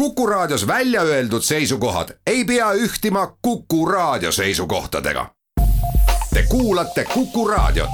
Kuku Raadios välja öeldud seisukohad ei pea ühtima Kuku Raadio seisukohtadega. Te kuulate Kuku Raadiot.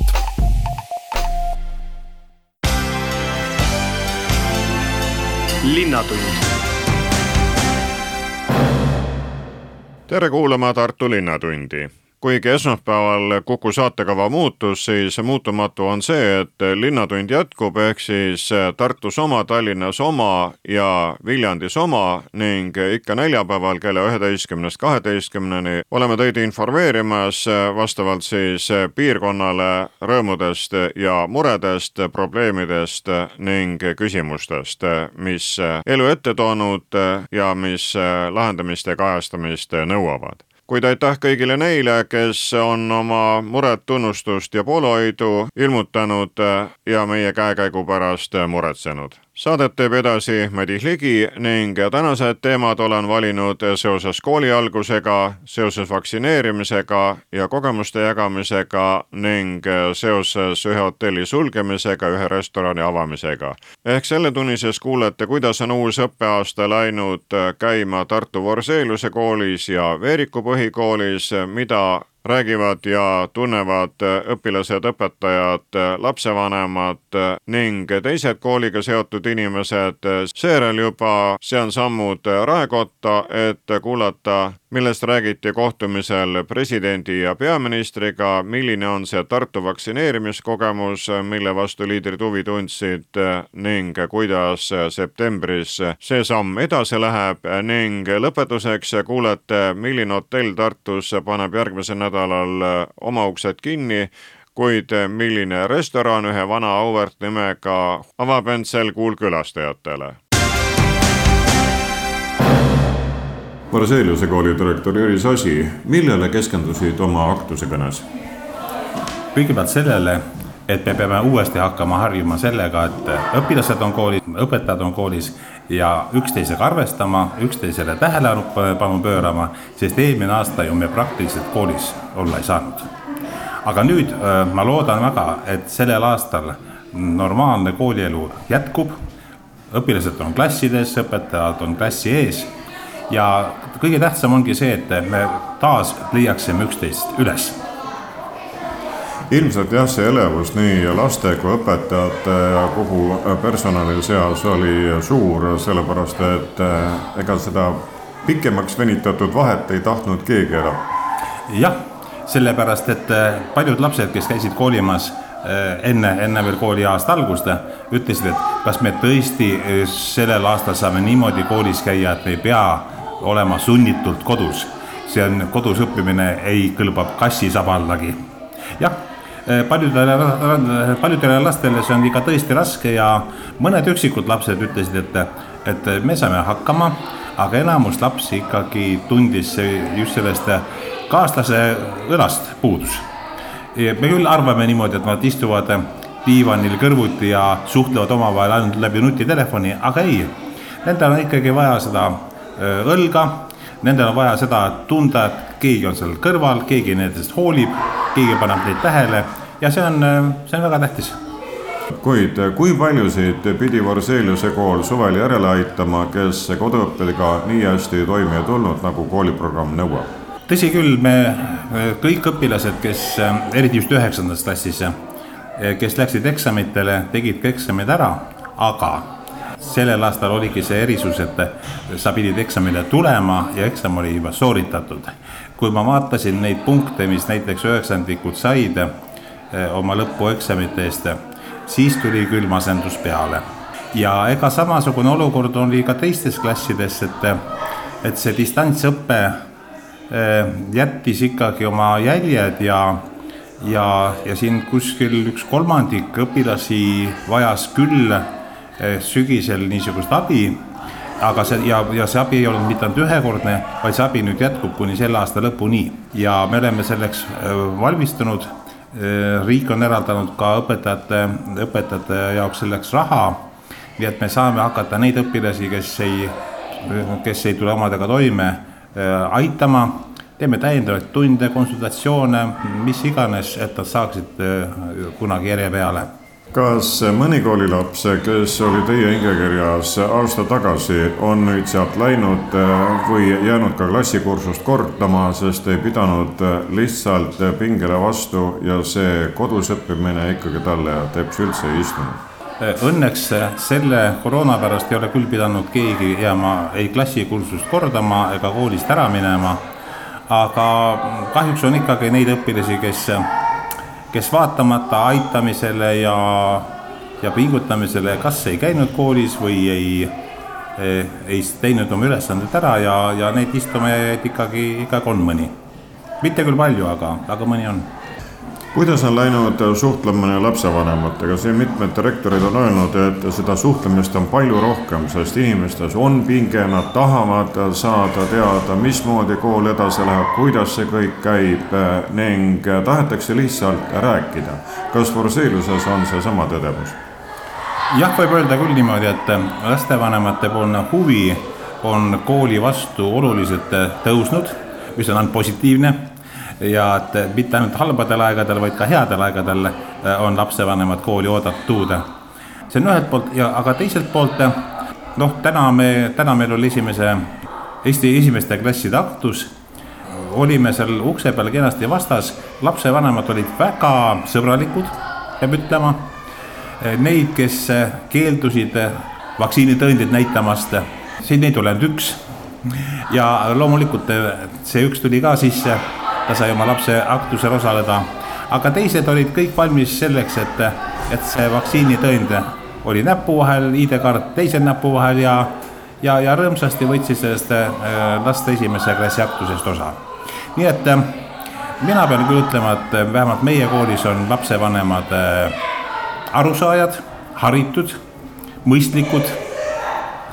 tere kuulama Tartu Linnatundi kuigi esmaspäeval Kuku saatekava muutus, siis muutumatu on see, et Linnatund jätkub, ehk siis Tartus oma, Tallinnas oma ja Viljandis oma ning ikka neljapäeval kella üheteistkümnest kaheteistkümneni oleme teid informeerimas vastavalt siis piirkonnale rõõmudest ja muredest, probleemidest ning küsimustest, mis elu ette toonud ja mis lahendamist ja kajastamist nõuavad kuid aitäh kõigile neile, kes on oma muret, tunnustust ja poolehoidu ilmutanud ja meie käekäigu pärast muretsenud saadet teeb edasi Madis Ligi ning tänased teemad olen valinud seoses kooli algusega, seoses vaktsineerimisega ja kogemuste jagamisega ning seoses ühe hotelli sulgemisega, ühe restorani avamisega. ehk selletunnises kuulete, kuidas on uus õppeaasta läinud käima Tartu Vorseeluse koolis ja Veeriku põhikoolis, mida räägivad ja tunnevad õpilased, õpetajad, lapsevanemad ning teised kooliga seotud inimesed. seejärel juba sean sammud raekotta, et kuulata millest räägiti kohtumisel presidendi ja peaministriga, milline on see Tartu vaktsineerimiskogemus, mille vastu liidrid huvi tundsid ning kuidas septembris see samm edasi läheb. Ning lõpetuseks kuulete, milline hotell Tartus paneb järgmisel nädalal oma uksed kinni kuid milline restoran ühe vana auväärt nimega avab end sel kuul külastajatele Marseeliuse kooli direktor Jüri Sasi, millele keskendusid oma aktuse kõnes? kõigepealt sellele, et me peame uuesti hakkama harjuma sellega, et õpilased on koolis, õpetajad on koolis ja üksteisega arvestama, üksteisele tähelepanu pöörama, sest eelmine aasta ju me praktiliselt koolis olla ei saanud. aga nüüd ma loodan väga, et sellel aastal normaalne koolielu jätkub, õpilased on klassides, õpetajad on klassi ees ja kõige tähtsam ongi see, et me taas leiaksime üksteist üles ilmselt jah, see elevus nii laste kui õpetajate ja kogu personali seas oli suur, sellepärast et eh, ega seda pikemaks venitatud vahet ei tahtnud keegi enam. jah, sellepärast et eh, paljud lapsed, kes käisid koolimas enne, enne veel kooliaasta algust, ütlesid, et kas me tõesti sellel aastal saame niimoodi koolis käia, et ei pea olema sunnitult kodus. see on, kodus õppimine ei kõlba kassisaballagi. jah, paljudele, paljudele lastele see on ikka tõesti raske ja mõned üksikud lapsed ütlesid, et, et me saame hakkama, aga enamus lapsi ikkagi tundis just sellest kaaslase õlast puudus. me küll arvame niimoodi, et nad istuvad diivanil kõrvuti ja suhtlevad omavahel ainult läbi nutitelefoni, aga ei, nendel on ikkagi vaja seda õlga. Nendel on vaja seda tunda, et keegi on seal kõrval, keegi nendest hoolib, keegi paneb neid tähele ja see on, äh, see on väga tähtis kuid äh, kui paljusid pidi Varseliuse kool suvel järele aitama, kes koduõppega nii hästi toime ei tulnud, nagu kooliprogramm nõuab? tõsi küll, me kõik õpilased, kes eriti just üheksandas klassis, kes läksid eksamitele, tegid ka eksamid ära, aga sellel aastal oligi see erisus, et sa pidid eksamile tulema ja eksam oli juba sooritatud. kui ma vaatasin neid punkte, mis näiteks üheksandikud said eh, oma lõpueksamite eest, siis tuli küll masendus peale. ja ega samasugune olukord oli ka teistes klassides, et, et see distantsõpe eh, jättis ikkagi oma jäljed ja ja, ja siin kuskil üks kolmandik õpilasi vajas küll sügisel niisugust abi, aga see ja, ja see abi ei olnud mitte ainult ühekordne, vaid see abi nüüd jätkub kuni selle aasta lõpuni ja me oleme selleks eh, valmistunud. Eh, riik on eraldanud ka õpetajate, õpetajate jaoks selleks raha. nii et me saame hakata neid õpilasi, kes ei, kes ei tule omadega toime, aitama teeme täiendavaid tunde, konsultatsioone, mis iganes, et nad saaksid kunagi järje peale kas mõni koolilaps, kes oli teie hingekirjas aasta tagasi, on nüüd sealt läinud või jäänud ka klassikursust kordama, sest ei pidanud lihtsalt pingele vastu ja see kodus õppimine ikkagi talle teps üldse ei istunud? Õnneks selle koroona pärast ei ole küll pidanud keegi jääma ei klassikursust kordama ega koolist ära minema. aga kahjuks on ikkagi neid õpilasi, kes, kes vaatamata aitamisele ja, ja pingutamisele, kas ei käinud koolis või ei, ei teinud oma ülesandet ära ja, ja neid istuma jäid ikkagi, ikkagi on mõni. mitte küll palju, aga, aga mõni on kuidas on läinud suhtlemine lapsevanematega, siin mitmed rektorid on öelnud, et seda suhtlemist on palju rohkem, sest inimestes on pinge, nad tahavad saada teada, mismoodi kool edasi läheb, kuidas see kõik käib ning tahetakse lihtsalt rääkida. kas Forseliuses on seesama tõdemus? jah, võib öelda küll niimoodi, et lastevanemate poolne huvi on kooli vastu oluliselt tõusnud, mis on ainult positiivne ja et mitte ainult halbadel aegadel, vaid ka headel aegadel äh, on lapsevanemad kooli oodatud. see on ühelt poolt ja, aga teiselt poolt noh, täna me, täna meil oli esimese, Eesti esimeste klasside aktus, olime seal ukse peal kenasti vastas, lapsevanemad olid väga sõbralikud, peab ütlema. Neid, kes keeldusid vaktsiinitõendit näitamast, siin neid ei olnud üks. ja loomulikult see üks tuli ka sisse ta sai oma lapse aktusel osaleda. aga teised olid kõik valmis selleks, et, et see vaktsiinitõend oli näpu vahel, ID-kaart teisel näpu vahel ja, ja, ja rõõmsasti võtsid sellest äh, laste esimese klassi aktusest osa. nii et äh, mina pean küll ütlema, et vähemalt meie koolis on lapsevanemad äh, arusaajad, haritud, mõistlikud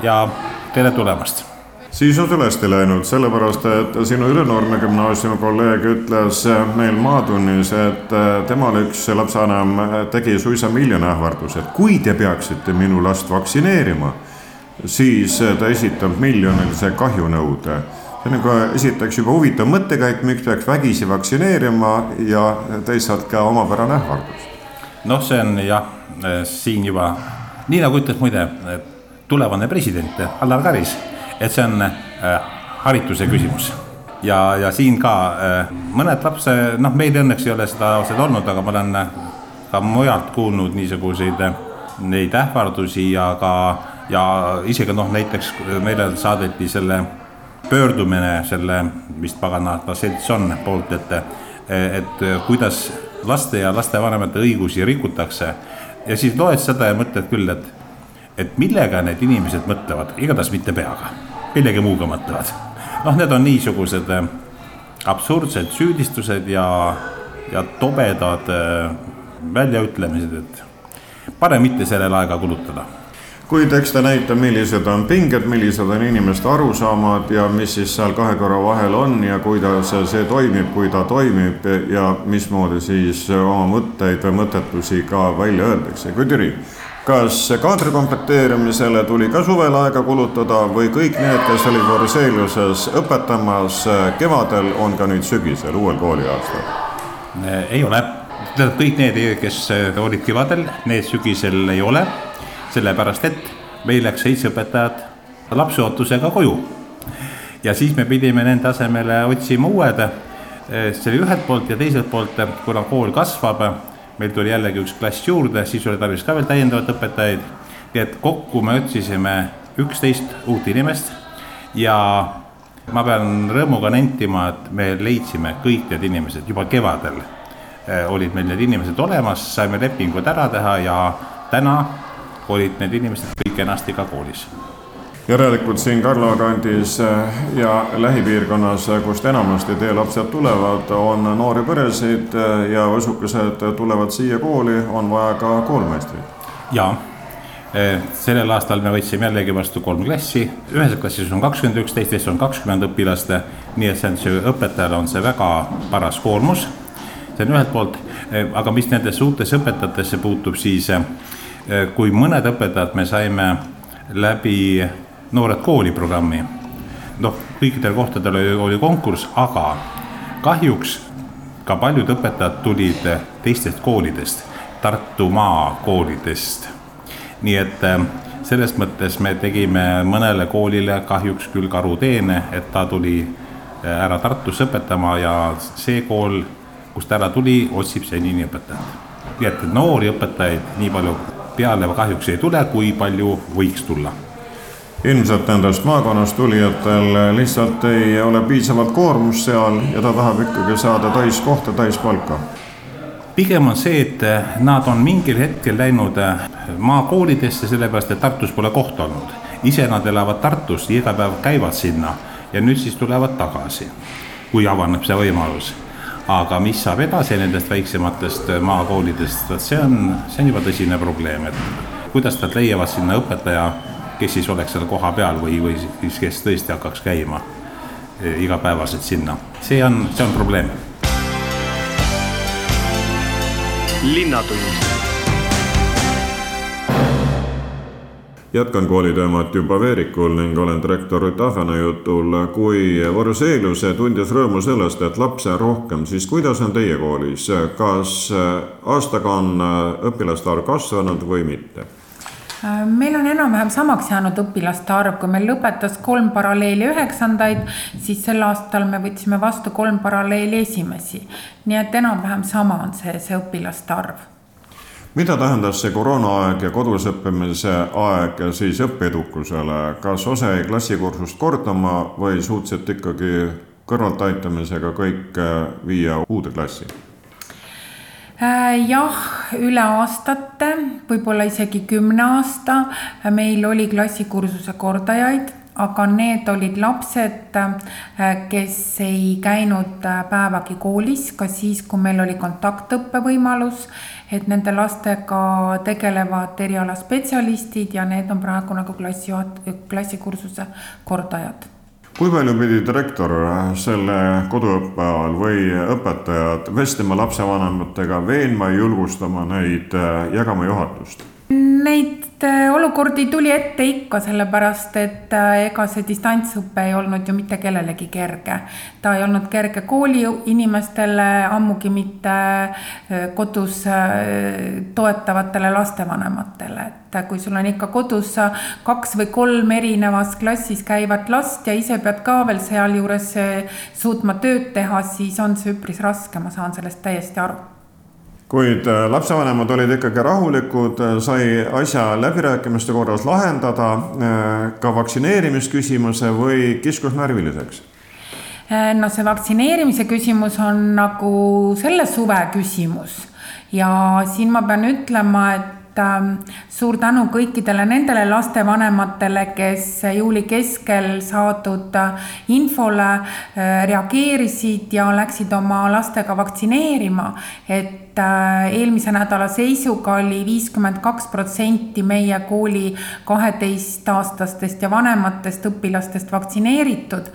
ja tere tulemast siis on sul hästi läinud, sellepärast et sinu Ülenurme gümnaasiumi kolleeg ütles meil Maatunnis, et temal üks lapsevanem tegi suisa miljoni ähvarduse, et kui te peaksite minu last vaktsineerima, siis ta esitab miljonilise kahjunõude see on nagu esiteks juba huvitav mõttekäik, miks peaks vägisi vaktsineerima ja teisalt ka omapärane ähvardus. noh, see on jah, siin juba nii nagu ütles muide tulevane president Allar Karis et see on äh, harituse küsimus ja, ja siin ka äh, mõned lapse, noh, meil õnneks ei ole seda, seda olnud, aga ma olen äh, ka mujalt kuulnud niisuguseid neid ähvardusi ja ka ja isegi noh, näiteks meile saadeti selle pöördumine selle, vist pagana selts on poolt, et, et kuidas laste ja lastevanemate õigusi rikutakse. ja siis loed seda ja mõtled küll, et, et millega need inimesed mõtlevad, igatahes mitte peaga millegi muuga mõtlevad. noh, need on niisugused äh, absurdsed süüdistused ja, ja tobedad äh, väljaütlemised, et parem mitte sellele aega kulutada kuid eks ta näitab, millised on pinged, millised on inimeste arusaamad ja mis siis seal kahe korra vahel on ja kuidas see toimib, kui ta toimib ja mismoodi siis oma mõtteid või mõttetusi ka välja öeldakse. kuid Jüri, kas kaadri komplekteerimisele tuli ka suvel aega kulutada või kõik need, kes olid Forseliuses õpetamas kevadel, on ka nüüd sügisel, uuel kooliaastal? ei ole, tähendab kõik need, kes olid kevadel, need sügisel ei ole, sellepärast et meil läks seitse õpetajat lapseootusega koju. ja siis me pidime nende asemele otsima uued, see oli ühelt poolt ja teiselt poolt, kuna kool kasvab meil tuli jällegi üks klass juurde, siis oli tarvis ka veel täiendavat õpetajaid. nii et kokku me otsisime üksteist uut inimest ja ma pean rõõmuga nentima, et me leidsime kõik need inimesed juba kevadel. Eh, olid meil need inimesed olemas, saime lepingud ära teha ja täna olid need inimesed kõik kenasti ka koolis järelikult siin Karla kandis äh, ja lähipiirkonnas, äh, kust enamasti teie lapsed tulevad, on noori peresid äh, ja võsukesed tulevad siia kooli, on vaja ka koolmeistrit. jaa, sellel aastal me võtsime jällegi vastu kolm klassi, ühes klassis on kakskümmend üks, teistes on kakskümmend õpilast, nii et see on see, õpetajale on see väga paras koormus. see on ühelt poolt, aga mis nendesse uutesse õpetajatesse puutub, siis kui mõned õpetajad me saime läbi Noored Kooli programmi. noh, kõikidel kohtadel oli, oli konkurss, aga kahjuks ka paljud õpetajad tulid teistest koolidest. Tartu maakoolidest. nii et selles mõttes me tegime mõnele koolile kahjuks küll karuteene, et ta tuli ära Tartusse õpetama ja see kool, kust ta ära tuli, otsib senini õpetajat. nii et noori õpetajaid nii palju peale kahjuks ei tule, kui palju võiks tulla ilmselt nendest maakonnast tulijatel lihtsalt ei ole piisavalt koormust seal ja ta tahab ikkagi saada täiskohta, täispalka. pigem on see, et nad on mingil hetkel läinud maakoolidesse, sellepärast et Tartus pole kohta olnud. ise nad elavad Tartus, iga päev käivad sinna ja nüüd siis tulevad tagasi, kui avaneb see võimalus. aga mis saab edasi nendest väiksematest maakoolidest, vot see on, see on juba tõsine probleem, et kuidas nad leiavad sinna õpetaja kes siis oleks seal kohapeal või, või siis kes tõesti hakkaks käima e, igapäevaselt sinna. see on, see on probleem. linnatund jätkan kooliteemat juba Veerikul ning olen direktor Ruth Ahvena jutul. kui Võruseeluse tundis rõõmu sellest, et lapsi on rohkem, siis kuidas on teie koolis, kas aastaga on õpilaste arv kasvanud või mitte? Meil on enam-vähem samaks jäänud õpilaste arv, kui meil lõpetas kolm paralleeli üheksandaid, siis sel aastal me võtsime vastu kolm paralleeli esimesi. nii et enam-vähem sama on see, see õpilaste arv. mida tähendas see koroonaaeg ja kodus õppimise aeg siis õppeedukusele, kas osa jäi klassikursust kordama või suutsite ikkagi kõrvaltaitamisega kõik viia uude klassi? Äh, jah, üle aastate, võib-olla isegi kümne aasta meil oli klassikursuse kordajaid, aga need olid lapsed, äh, kes ei käinud äh, päevagi koolis, ka siis, kui meil oli kontaktõppe võimalus. et nende lastega tegelevad erialaspetsialistid ja need on praegu nagu klassijuhat-, klassikursuse kordajad kui palju pidi direktor selle koduõppe ajal või õpetajad vestlema lapsevanematega, veenma ja julgustama neid, jagama juhatust? Neid äh, olukordi tuli ette ikka, sellepärast et äh, ega see distantsõpe ei olnud ju mitte kellelegi kerge. ta ei olnud kerge kooliinimestele, ammugi mitte äh, kodus toetavatele lastevanematele, et kui sul on ikka kodus kaks või kolm erinevas klassis käivat last ja ise pead ka veel sealjuures suutma tööd teha, siis on see üpris raske, ma saan sellest täiesti aru kuid äh, lapsevanemad olid ikkagi rahulikud, äh, sai asja läbirääkimiste korras lahendada, äh, ka vaktsineerimisküsimuse või kiskus närviliseks? no see vaktsineerimise küsimus on nagu selle suve küsimus ja siin ma pean ütlema, et Ähm, suur tänu kõikidele nendele lastevanematele, kes juuli keskel saadud äh, infole äh, reageerisid ja läksid oma lastega vaktsineerima. et äh, eelmise nädala seisuga oli viiskümmend kaks protsenti meie kooli kaheteistaastastest ja vanematest õpilastest vaktsineeritud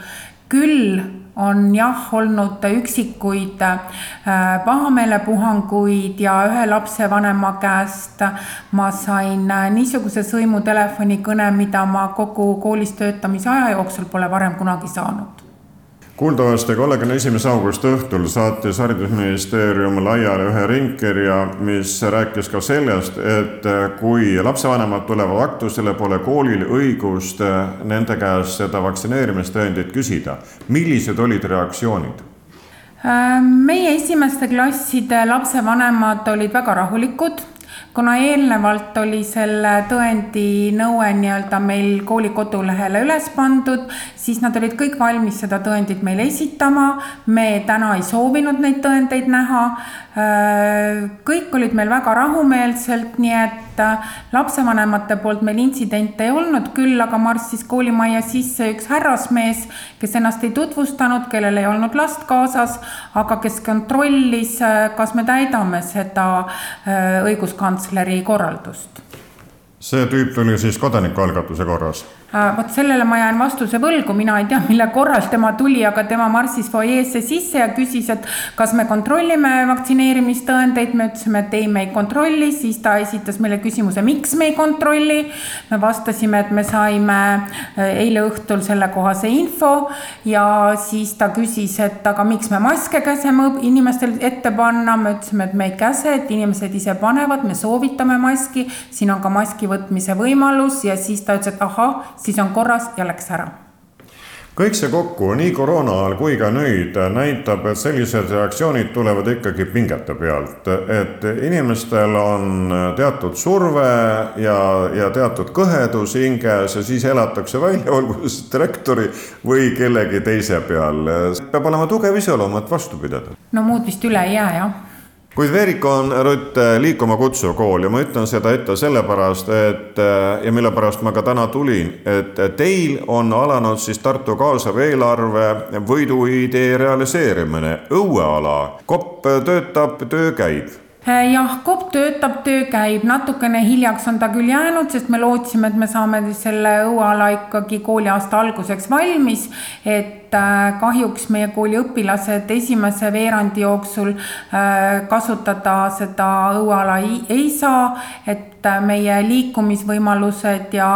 küll on jah olnud üksikuid äh, pahameelepuhanguid ja ühe lapsevanema käest ma sain äh, niisuguse sõimutelefonikõne, mida ma kogu koolis töötamise aja jooksul pole varem kunagi saanud kuuldavasti kolmekümne esimese augusti õhtul saatis Haridusministeerium laiali ühe ringkirja, mis rääkis ka sellest, et kui lapsevanemad tulevad aktusele, pole koolil õigust nende käest seda vaktsineerimistõendit küsida. millised olid reaktsioonid? meie esimeste klasside lapsevanemad olid väga rahulikud kuna eelnevalt oli selle tõendi nõue nii-öelda meil kooli kodulehele üles pandud, siis nad olid kõik valmis seda tõendit meile esitama. me täna ei soovinud neid tõendeid näha. kõik olid meil väga rahumeelselt, nii et lapsevanemate poolt meil intsidente ei olnud, küll aga marssis koolimajja sisse üks härrasmees, kes ennast ei tutvustanud, kellel ei olnud last kaasas, aga kes kontrollis, kas me täidame seda õiguskantsleri kantsleri korraldust. see tüüp tuli siis kodanikualgatuse korras? Äh, vot sellele ma jään vastuse võlgu, mina ei tea, mille korral tema tuli, aga tema marssis fuajeesse sisse ja küsis, et kas me kontrollime vaktsineerimistõendeid, me ütlesime, et ei, me ei kontrolli, siis ta esitas meile küsimuse, miks me ei kontrolli. me vastasime, et me saime äh, eile õhtul sellekohase info ja siis ta küsis, et aga miks me maske käseme inimestel ette panna, me ütlesime, et me ei käse, et inimesed ise panevad, me soovitame maski, siin on ka maski võtmise võimalus. Ja siis ta ütles, et ahah siis on korras ja läks ära kõik see kokku nii koroona ajal kui ka nüüd näitab, et sellised reaktsioonid tulevad ikkagi pingete pealt, et inimestel on teatud surve ja, ja teatud kõhedus hinges ja siis elatakse välja, olgu siis direktori või kellegi teise peal. peab olema tugev iseloom, et vastu pidada. no muud vist üle ei jää, jah kuid Veerika on, Rutt, liikuma kutsuv kool ja ma ütlen seda ette sellepärast, et ja mille pärast ma ka täna tulin, et teil on alanud siis Tartu kaasav eelarve võiduidee realiseerimine, õueala, kopp töötab, töö käib. Jah, kopp töötab, töö käib, natukene hiljaks on ta küll jäänud, sest me lootsime, et me saame selle õueala ikkagi kooliaasta alguseks valmis, et et äh, kahjuks meie kooli õpilased esimese veerandi jooksul äh, kasutada seda õueala ei, saa, et äh, meie liikumisvõimalused ja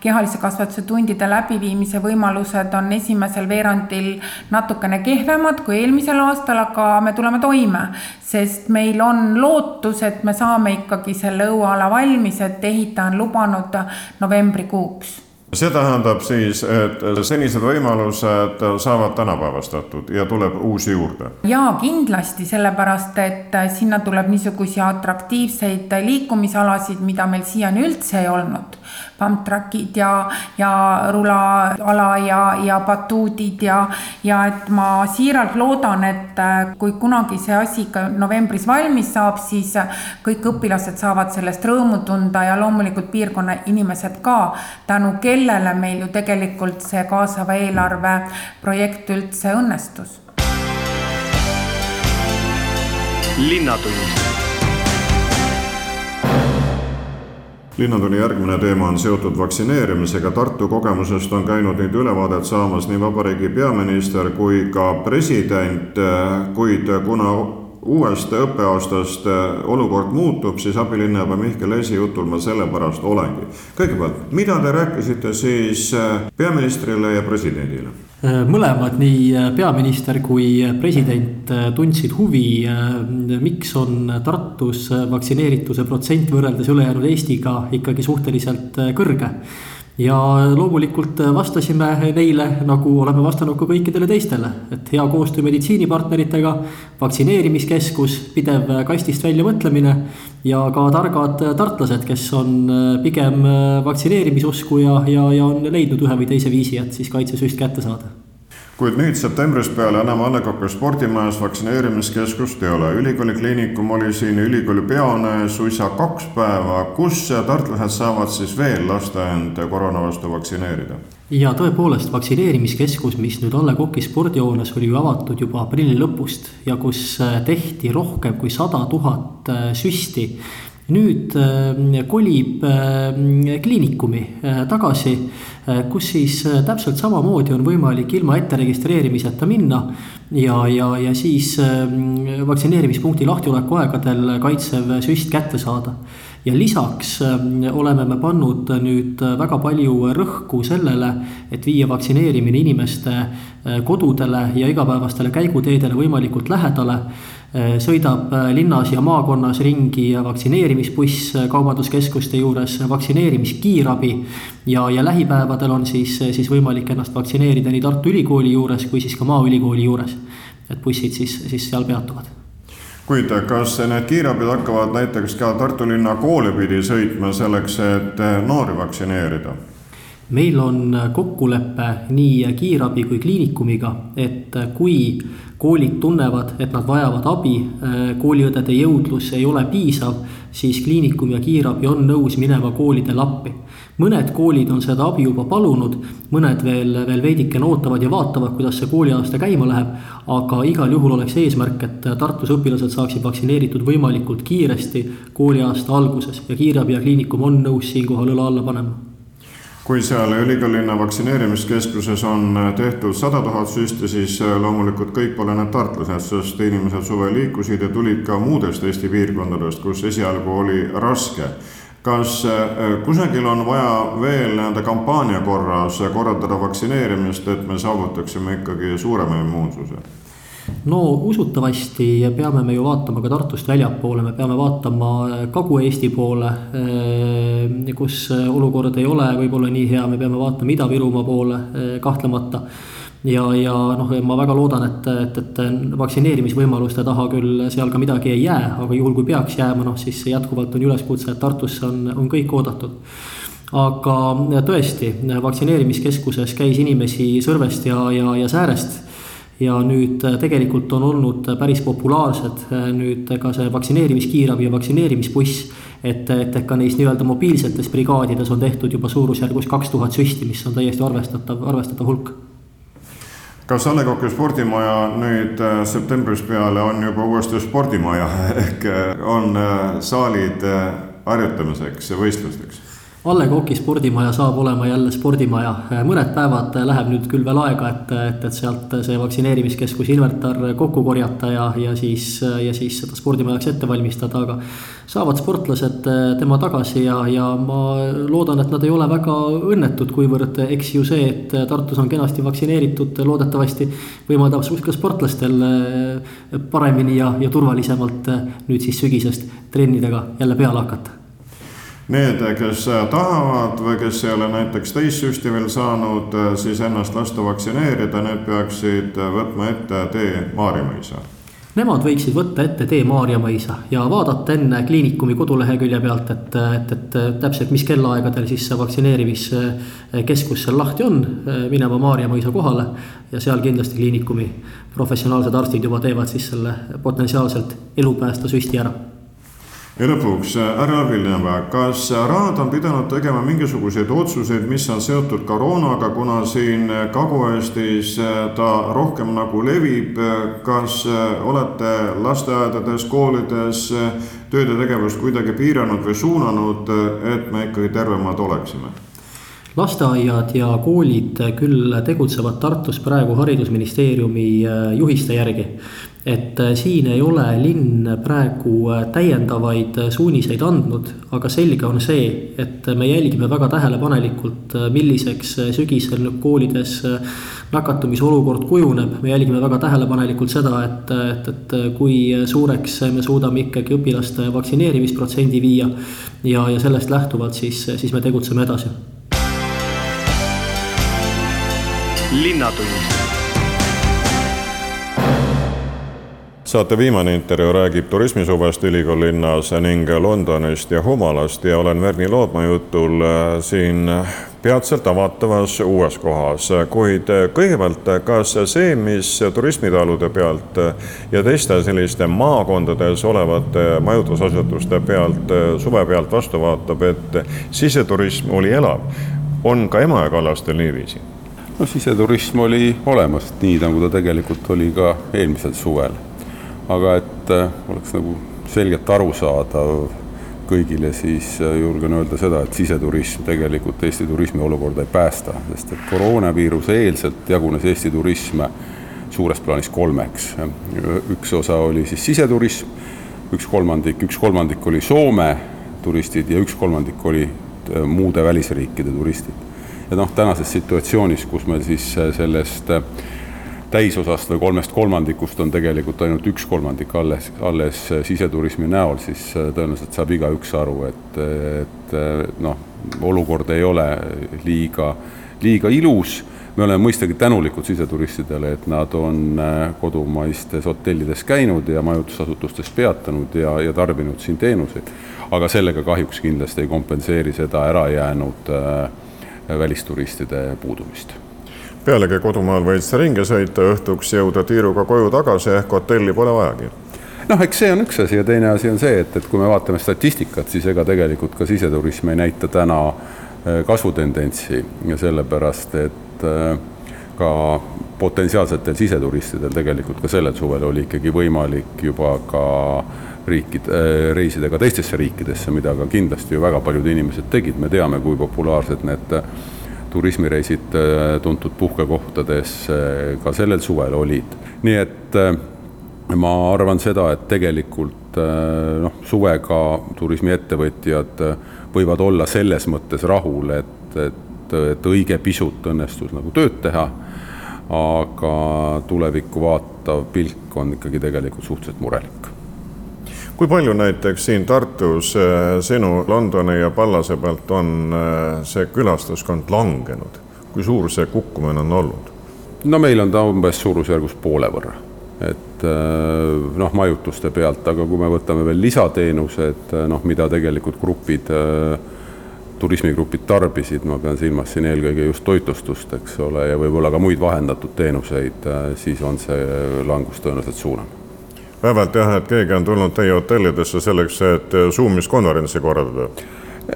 kehalise kasvatuse tundide läbiviimise võimalused on esimesel veerandil natukene kehvemad kui eelmisel aastal, aga me tuleme toime, sest meil on lootus, et me saame ikkagi selle õueala valmis, et ehitaja on lubanud novembrikuuks see tähendab siis, et senised võimalused saavad tänapäevastatud ja tuleb uusi juurde? jaa, kindlasti, sellepärast et sinna tuleb niisuguseid atraktiivseid liikumisalasid, mida meil siiani üldse ei olnud pump track'id ja, ja rulaala ja, ja batuudid ja, ja et ma siiralt loodan, et äh, kui kunagi see asi ka novembris valmis saab, siis kõik õpilased saavad sellest rõõmu tunda ja loomulikult piirkonna inimesed ka, tänu kellele meil ju tegelikult see kaasava eelarve projekt üldse õnnestus. linnatund linnatuni järgmine teema on seotud vaktsineerimisega. Tartu kogemusest on käinud nüüd ülevaadet saamas nii vabariigi peaminister kui ka president, kuid kuna uuest õppeaastast olukord muutub, siis abilinnapea Mihkel Esi jutul ma sellepärast olengi. kõigepealt, mida te rääkisite siis peaministrile ja presidendile? Äh, mõlemad, nii äh, peaminister kui äh, president tundsid huvi, miks on Tartus vaktsineerituse protsent võrreldes ülejäänud Eestiga ikkagi suhteliselt kõrge ja loomulikult vastasime neile, nagu oleme vastanud ka kõikidele teistele, et hea koostöö meditsiinipartneritega, vaktsineerimiskeskus, pidev kastist välja mõtlemine ja ka targad tartlased, kes on pigem vaktsineerimisusku ja, ja, ja on leidnud ühe või teise viisi, et siis kaitsesüst kätte saada kuid nüüd septembrist peale enam A Le Coq'i spordimajas vaktsineerimiskeskust ei ole. ülikooli kliinikum oli siin ülikooli peane suisa kaks päeva, kus tartlased saavad siis veel lasta end koroona vastu vaktsineerida? ja tõepoolest, vaktsineerimiskeskus, mis nüüd A Le Coq'i spordihoones oli ju avatud juba aprilli lõpust ja kus tehti rohkem kui sada tuhat süsti nüüd äh, kolib äh, kliinikumi äh, tagasi, kus siis täpselt samamoodi on võimalik ilma etteregistreerimiseta minna. ja, ja, ja siis vaktsineerimispunkti lahtioleku aegadel kaitsev süst kätte saada ja lisaks oleme me pannud nüüd väga palju rõhku sellele, et viia vaktsineerimine inimeste kodudele ja igapäevastele käiguteedele võimalikult lähedale Äh, sõidab äh, linnas ja maakonnas ringi vaktsineerimisbuss äh, kaubanduskeskuste juures, vaktsineerimiskiirabi. ja, ja lähipäevadel on siis, siis võimalik ennast vaktsineerida nii Tartu Ülikooli juures kui siis ka Maaülikooli juures. et bussid siis, siis seal peatuvad kuid kas need kiirabid hakkavad näiteks ka Tartu linna kooli pidi sõitma selleks, et noori vaktsineerida? meil on kokkulepe nii kiirabi kui kliinikumiga, et kui koolid tunnevad, et nad vajavad abi, äh, kooliõdede jõudlus ei ole piisav, siis kliinikum ja kiirabi on nõus minema koolidele appi. mõned koolid on seda abi juba palunud, mõned veel, veel veidikene ootavad ja vaatavad, kuidas see kooliaasta käima läheb. aga igal juhul oleks eesmärk, et Tartus õpilased saaksid vaktsineeritud võimalikult kiiresti kooliaasta alguses ja kiirabi ja kliinikum on nõus siinkohal õla alla panema kui seal ülikoolilinna vaktsineerimiskeskuses on tehtud sada tuhat süsti, siis loomulikult kõik pole need tartlased, sest inimesed suvel liikusid ja tulid ka muudest Eesti piirkondadest, kus esialgu oli raske kas kusagil on vaja veel nii-öelda kampaania korras korraldada vaktsineerimist, et me saavutaksime ikkagi suurema immuunsuse? No usutavasti peame me ju vaatama ka Tartust väljapoole, me peame vaatama Kagu-Eesti poole, eh, kus olukord ei ole võib-olla nii hea, me peame vaatama Ida-Virumaa poole kahtlemata ja, ja noh, ma väga loodan, et, et, et vaktsineerimisvõimaluste taha küll seal ka midagi ei jää, aga juhul kui peaks jääma, noh siis jätkuvalt on üleskutse, et Tartusse on, on kõik oodatud. aga tõesti, vaktsineerimiskeskuses käis inimesi Sõrvest ja, ja, ja Säärest ja nüüd äh, tegelikult on olnud päris populaarsed äh, nüüd ka see vaktsineerimiskiirabi ja vaktsineerimisbuss. et, et ka neis nii-öelda mobiilsetes brigaadides on tehtud juba suurusjärgus kaks tuhat süsti, mis on täiesti arvestatav, arvestatav hulk kas A Le Coq'i spordimaja nüüd äh, septembrist peale on juba uuesti spordimaja ehk on saalid harjutamiseks ja võistlusteks? A Le Coq'i spordimaja saab olema jälle spordimaja, mõned päevad läheb nüüd küll veel aega, et, et, et sealt see vaktsineerimiskeskus inventar kokku korjata ja, ja siis, ja siis seda spordimajaks ette valmistada, aga. saavad sportlased tema tagasi ja, ja ma loodan, et nad ei ole väga õnnetud, kuivõrd eks ju see, et Tartus on kenasti vaktsineeritud, loodetavasti võimaldab ka sportlastel paremini ja, ja turvalisemalt nüüd siis sügisest trennidega jälle peale hakata Need, kes tahavad või kes ei ole näiteks teist süsti veel saanud, siis ennast lasta vaktsineerida, need peaksid võtma ette tee Maarjamõisa Nemad võiksid võtta ette tee Maarjamõisa ja vaadata enne kliinikumi kodulehekülje pealt, et, et, et täpselt, mis kellaaegadel siis see vaktsineerimiskeskus seal lahti on, minema Maarjamõisa kohale. ja seal kindlasti kliinikumi professionaalsed arstid juba teevad siis selle potentsiaalselt elupäästva süsti ära ja lõpuks, äh, härra Viljamäe, kas Raad on pidanud tegema mingisuguseid otsuseid, mis on seotud koroonaga, kuna siin Kagu-Eestis äh, ta rohkem nagu levib. kas äh, olete lasteaedades, koolides tööd ja tegevust kuidagi piiranud või suunanud, et me ikkagi tervemad oleksime? Lasteaiad ja koolid küll tegutsevad Tartus praegu haridusministeeriumi juhiste järgi et äh, siin ei ole linn praegu äh, täiendavaid äh, suuniseid andnud, aga selge on see, et me jälgime väga tähelepanelikult, milliseks sügisel koolides nakatumise olukord kujuneb. me jälgime väga tähelepanelikult seda, et, et, et kui suureks me suudame ikkagi õpilaste vaktsineerimisprotsendi viia. ja, ja sellest lähtuvalt siis, siis me tegutseme edasi. Linnatund saate viimane intervjuu räägib turismisuvest ülikoolilinnas ning Londonist ja Humalast ja olen Verni Loodma jutul äh, siin peatselt avatavas uues kohas, kuid kõigepealt, kas see, mis turismitalude pealt ja teiste selliste maakondades olevate majutusasutuste pealt suve pealt vastu vaatab, et siseturism oli elav, on ka Emajõe kallastel niiviisi? No siseturism oli olemas, nii nagu ta tegelikult oli ka eelmisel suvel aga et äh, oleks nagu selgelt arusaadav kõigile, siis äh, julgen öelda seda, et siseturism tegelikult Eesti turismi olukorda ei päästa, sest et koroonaviiruse eelselt jagunes Eesti turism suures plaanis kolmeks. üks osa oli siis siseturism, üks kolmandik, üks kolmandik oli Soome turistid ja üks kolmandik oli äh, muude välisriikide turistid. Ja noh, tänases situatsioonis, kus me siis sellest äh, täisosast või kolmest kolmandikust on tegelikult ainult üks kolmandik alles, alles siseturismi näol, siis äh, tõenäoliselt saab igaüks aru, et, et äh, noh, olukord ei ole liiga, liiga ilus. me oleme mõistagi tänulikud siseturistidele, et nad on äh, kodumaistes hotellides käinud ja majutusasutustes peatanud ja, ja tarbinud siin teenuseid. aga sellega kahjuks kindlasti ei kompenseeri seda ärajäänud välisturistide puudumist. Pealegi kodumaal võid sa ringi sõita, õhtuks jõuda tiiruga koju tagasi ehk hotelli pole vajagi. Noh, eks see on üks asi ja teine asi on see, et, et kui me vaatame statistikat, siis ega tegelikult ka siseturism ei näita täna äh, kasvutendentsi ja sellepärast, et äh, ka potentsiaalsetel siseturistidel tegelikult ka sellel suvel oli ikkagi võimalik juba ka riikide, reisida ka teistesse riikidesse, mida ka kindlasti ju väga paljud inimesed tegid, me teame, kui populaarsed need turismireisid tuntud puhkekohtadesse ka sellel suvel olid. nii et ma arvan seda, et tegelikult noh, suvega turismiettevõtjad võivad olla selles mõttes rahul, et, et, et õige pisut õnnestus nagu tööd teha aga tulevikku vaatav pilk on ikkagi tegelikult suhteliselt murelik. kui palju näiteks siin Tartus eh, sinu Londoni ja Pallase pealt on eh, see külastuskond langenud, kui suur see kukkumine on olnud? no meil on ta umbes suurusjärgus poole võrra, et eh, noh, majutuste pealt, aga kui me võtame veel lisateenused, noh, mida tegelikult grupid turismigrupid tarbisid, ma pean silmas siin eelkõige just toitlustust, eks ole, ja võib-olla ka muid vahendatud teenuseid, äh, siis on see langus tõenäoliselt suurem. vähemalt jah, et keegi on tulnud teie hotellidesse selleks, et äh, Zoomis konverentsi korraldada?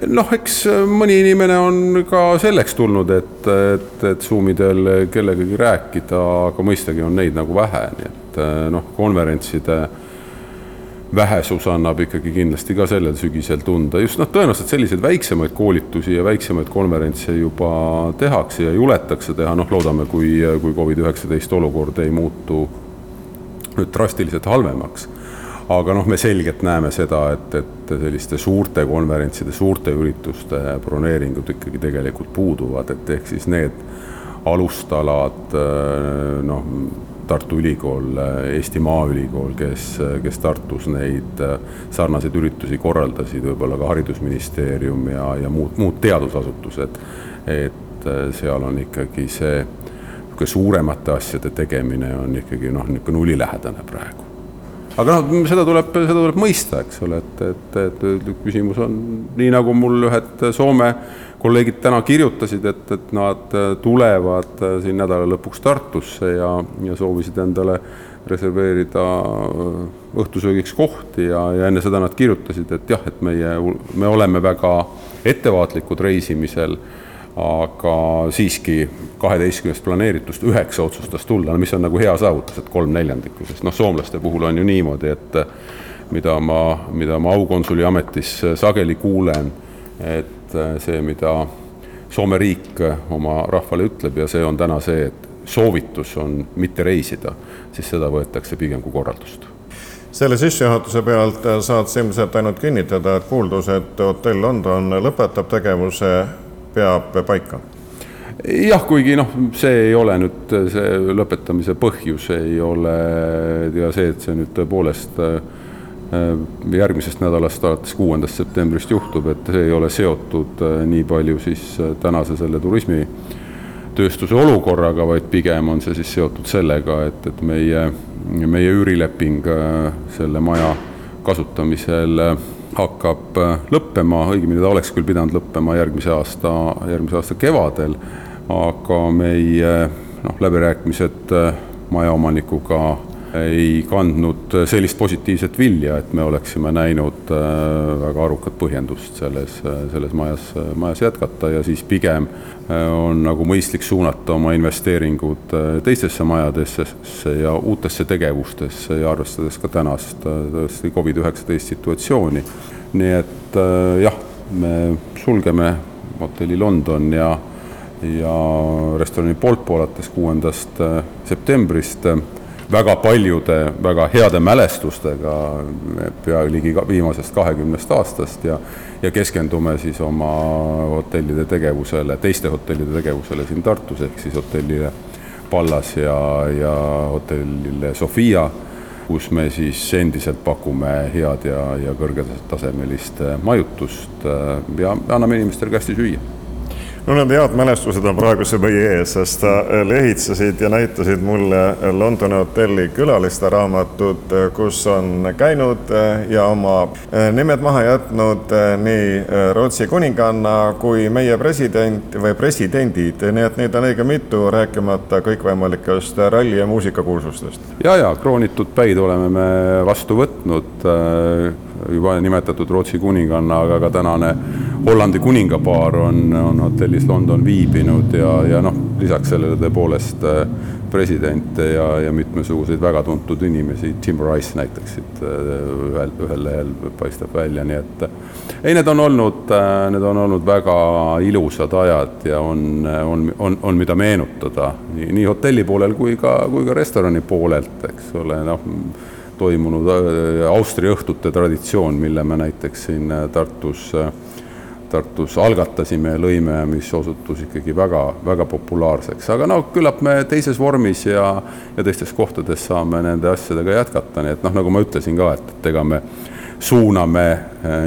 noh, eks äh, mõni inimene on ka selleks tulnud, et, et, et Zoomidel kellegagi rääkida, aga mõistagi on neid nagu vähe, nii et noh, konverentside vähesus annab ikkagi kindlasti ka sellel sügisel tunda, just noh, tõenäoliselt selliseid väiksemaid koolitusi ja väiksemaid konverentse juba tehakse ja juletakse teha, noh, loodame, kui, kui Covid-19 olukord ei muutu nüüd drastiliselt halvemaks. aga noh, me selgelt näeme seda, et, et selliste suurte konverentside, suurte ürituste broneeringud ikkagi tegelikult puuduvad, et ehk siis need alustalad noh, Tartu Ülikool, Eesti Maaülikool, kes, kes Tartus neid äh, sarnaseid üritusi korraldasid, võib-olla ka Haridusministeerium ja, ja muud, muud teadusasutused. et äh, seal on ikkagi see niisugune suuremate asjade tegemine on ikkagi noh, niisugune nulilähedane praegu. aga noh, seda tuleb, seda tuleb mõista, eks ole, et, et, et küsimus on nii, nagu mul ühed Soome kolleegid täna kirjutasid, et, et nad äh, tulevad äh, siin nädala lõpuks Tartusse ja, ja soovisid endale reserveerida äh, õhtusöögiks kohti ja, ja enne seda nad kirjutasid, et jah, et meie, me oleme väga ettevaatlikud reisimisel, aga siiski kaheteistkümnest planeeritust üheksa otsustas tulla, no mis on nagu hea saavutus, et kolm neljandikku, sest noh, soomlaste puhul on ju niimoodi, et mida ma, mida ma aukonsuli ametis sageli kuulen, et et see, mida Soome riik oma rahvale ütleb ja see on täna see, et soovitus on mitte reisida, siis seda võetakse pigem kui korraldust selle sissejuhatuse pealt saad sa ilmselt ainult kinnitada, et kuuldus, et hotell London lõpetab tegevuse, peab paika? jah, kuigi noh, see ei ole nüüd see lõpetamise põhjus, ei ole ja see, et see nüüd tõepoolest äh, Äh, järgmisest nädalast alates kuuendast septembrist juhtub, et see ei ole seotud äh, nii palju siis äh, tänase selle turismitööstuse olukorraga, vaid pigem on see siis seotud sellega, et, et meie, meie üürileping selle maja kasutamisel hakkab lõppema, õigemini ta oleks küll pidanud lõppema järgmise aasta, järgmise aasta kevadel, aga meie noh, läbirääkimised majaomanikuga ei kandnud sellist positiivset vilja, et me oleksime näinud äh, väga arukat põhjendust selles, selles majas, majas jätkata ja siis pigem äh, on nagu mõistlik suunata oma investeeringud äh, teistesse majadesse ja uutesse tegevustesse ja arvestades ka tänast tõesti Covid-19 situatsiooni. nii et jah, me sulgeme hotelli London ja ja restorani Polpo alates kuuendast septembrist väga paljude väga heade mälestustega pea ligi viimasest kahekümnest aastast ja ja keskendume siis oma hotellide tegevusele, teiste hotellide tegevusele siin Tartus, ehk siis hotellile Pallas ja, ja hotellile Sofia, kus me siis endiselt pakume head ja, ja kõrgetasemelist majutust ja anname inimestele ka hästi süüa no need head mälestused on praegu meie ees, sest sa äh, lehitsesid ja näitasid mulle Londoni hotelli külaliste raamatut, äh, kus on käinud äh, ja oma nimed maha jätnud nii Rootsi kuninganna kui meie president või presidendid, nii et neid on õige mitu, rääkimata kõikvõimalikest ralli- ja muusikakuulsustest. ja, ja kroonitud päid oleme me vastu võtnud juba nimetatud Rootsi kuninganna, aga ka tänane Hollandi kuningapaar on, on hotellis London viibinud ja, ja noh, lisaks sellele tõepoolest presidente ja, ja mitmesuguseid väga tuntud inimesi, Tim Rice näiteks siit ühel, ühel lehel paistab välja, nii et ei, need on olnud, need on olnud väga ilusad ajad ja on, on, on, on, mida meenutada nii, nii hotelli poolel kui ka, kui ka restorani poolelt, eks ole, noh toimunud Austria õhtute traditsioon, mille me näiteks siin Tartus äh, Tartus algatasime ja lõime, mis osutus ikkagi väga, väga populaarseks, aga no küllap me teises vormis ja, ja teistes kohtades saame nende asjadega jätkata, nii et noh, nagu ma ütlesin ka, et, et ega me suuname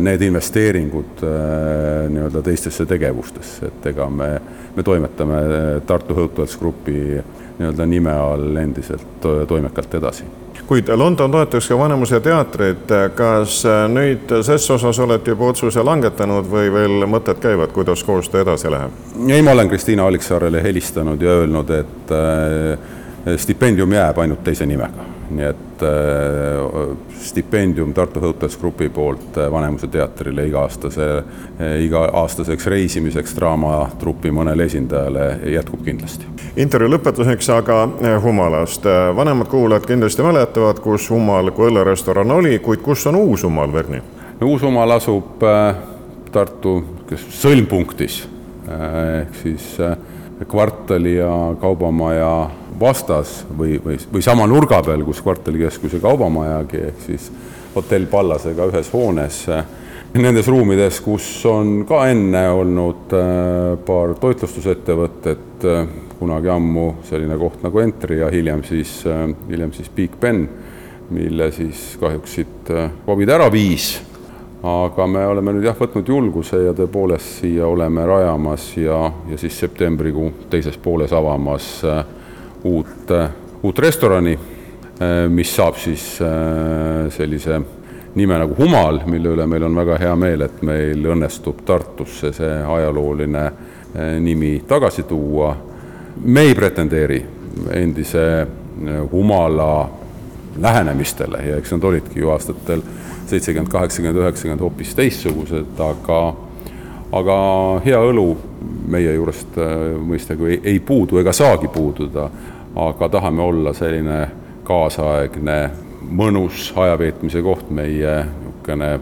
need investeeringud nii-öelda teistesse tegevustesse, et ega me, me toimetame Tartu Hotels Grupi nii-öelda nime all endiselt toimekalt edasi kuid London toetaks ka Vanemuise teatrit, kas nüüd ses osas olete juba otsuse langetanud või veel mõtted käivad, kuidas koostöö edasi läheb? ei, ma olen Kristiina Alliksaarele helistanud ja öelnud, et äh, stipendium jääb ainult teise nimega nii et äh, stipendium Tartu Hotels Grupi poolt äh, Vanemuise teatrile iga-aastase, äh, iga-aastaseks reisimiseks draamatrupi mõnele esindajale jätkub kindlasti. intervjuu lõpetuseks aga Humalast. vanemad kuulajad kindlasti mäletavad, kus Humal kui õllerestoran oli, kuid kus on uus Humal, Verni? uus Humal asub Tartu sõlmpunktis ehk siis kvartali ja kaubamaja vastas või, või, või sama nurga peal, kus kvartalikeskuse kaubamajagi, ehk siis hotell Pallasega ühes hoones. Nendes ruumides, kus on ka enne olnud äh, paar toitlustusettevõtet, äh, kunagi ammu selline koht nagu Entry ja hiljem siis, äh, hiljem siis Big Ben, mille siis kahjuks siit Covid ära viis aga me oleme nüüd jah, võtnud julguse ja tõepoolest siia oleme rajamas ja, ja siis septembrikuu teises pooles avamas äh, uut, äh, uut restorani, äh, mis saab siis sellise nime nagu Humal, mille üle meil on väga hea meel, et meil õnnestub Tartusse see ajalooline nimi tagasi tuua. me ei pretendeeri endise Humala lähenemistele ja eks nad olidki ju aastatel seitsekümmend, kaheksakümmend, üheksakümmend hoopis teistsugused, aga aga hea õlu meie juurest äh, mõistagi ei, ei puudu ega saagi puududa, aga tahame olla selline kaasaegne mõnus ajaveetmise koht, meie niisugune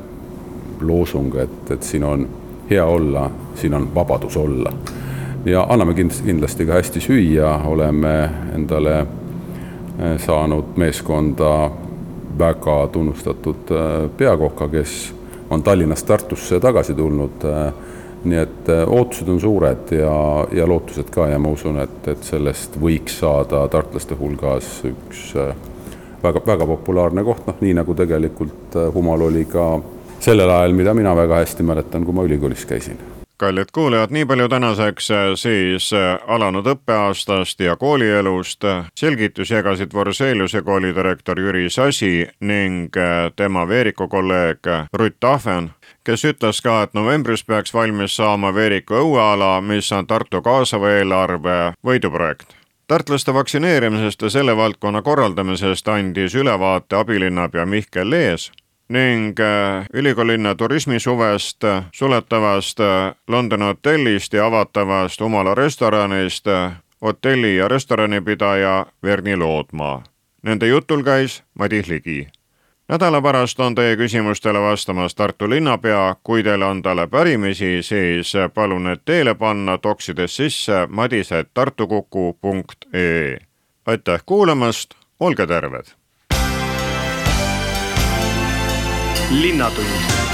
loosung, et, et siin on hea olla, siin on vabadus olla. ja anname kindlasti, kindlasti ka hästi süüa, oleme endale äh, saanud meeskonda väga tunnustatud äh, peakoka, kes on Tallinnast Tartusse tagasi tulnud. Äh, nii et äh, ootused on suured ja, ja lootused ka ja ma usun, et, et sellest võiks saada tartlaste hulgas üks väga, väga populaarne koht, noh nii nagu tegelikult Humal oli ka sellel ajal, mida mina väga hästi mäletan, kui ma ülikoolis käisin kallid kuulajad, nii palju tänaseks äh, siis äh, alanud õppeaastast ja koolielust. selgitusi jagasid Forseliuse kooli direktor Jüri Sasi ning äh, tema Veeriku kolleeg Rutt Ahven, kes ütles ka, et novembris peaks valmis saama Veeriku õueala, mis on Tartu kaasava eelarve võiduprojekt tartlaste vaktsineerimisest ja selle valdkonna korraldamisest andis ülevaate abilinnapea Mihkel Lees ning äh, ülikoolilinna turismisuvest, äh, suletavast äh, Londoni hotellist ja avatavast Umala restoranist hotelli- ja restoranipidaja Verni Loodmaa. Nende jutul käis Madis Ligi. nädala pärast on teie küsimustele vastamas Tartu linnapea, kui teil on talle pärimisi, siis palun need teele panna toksides sisse madised.tartukuku.ee. aitäh kuulamast, olge terved! Linnatund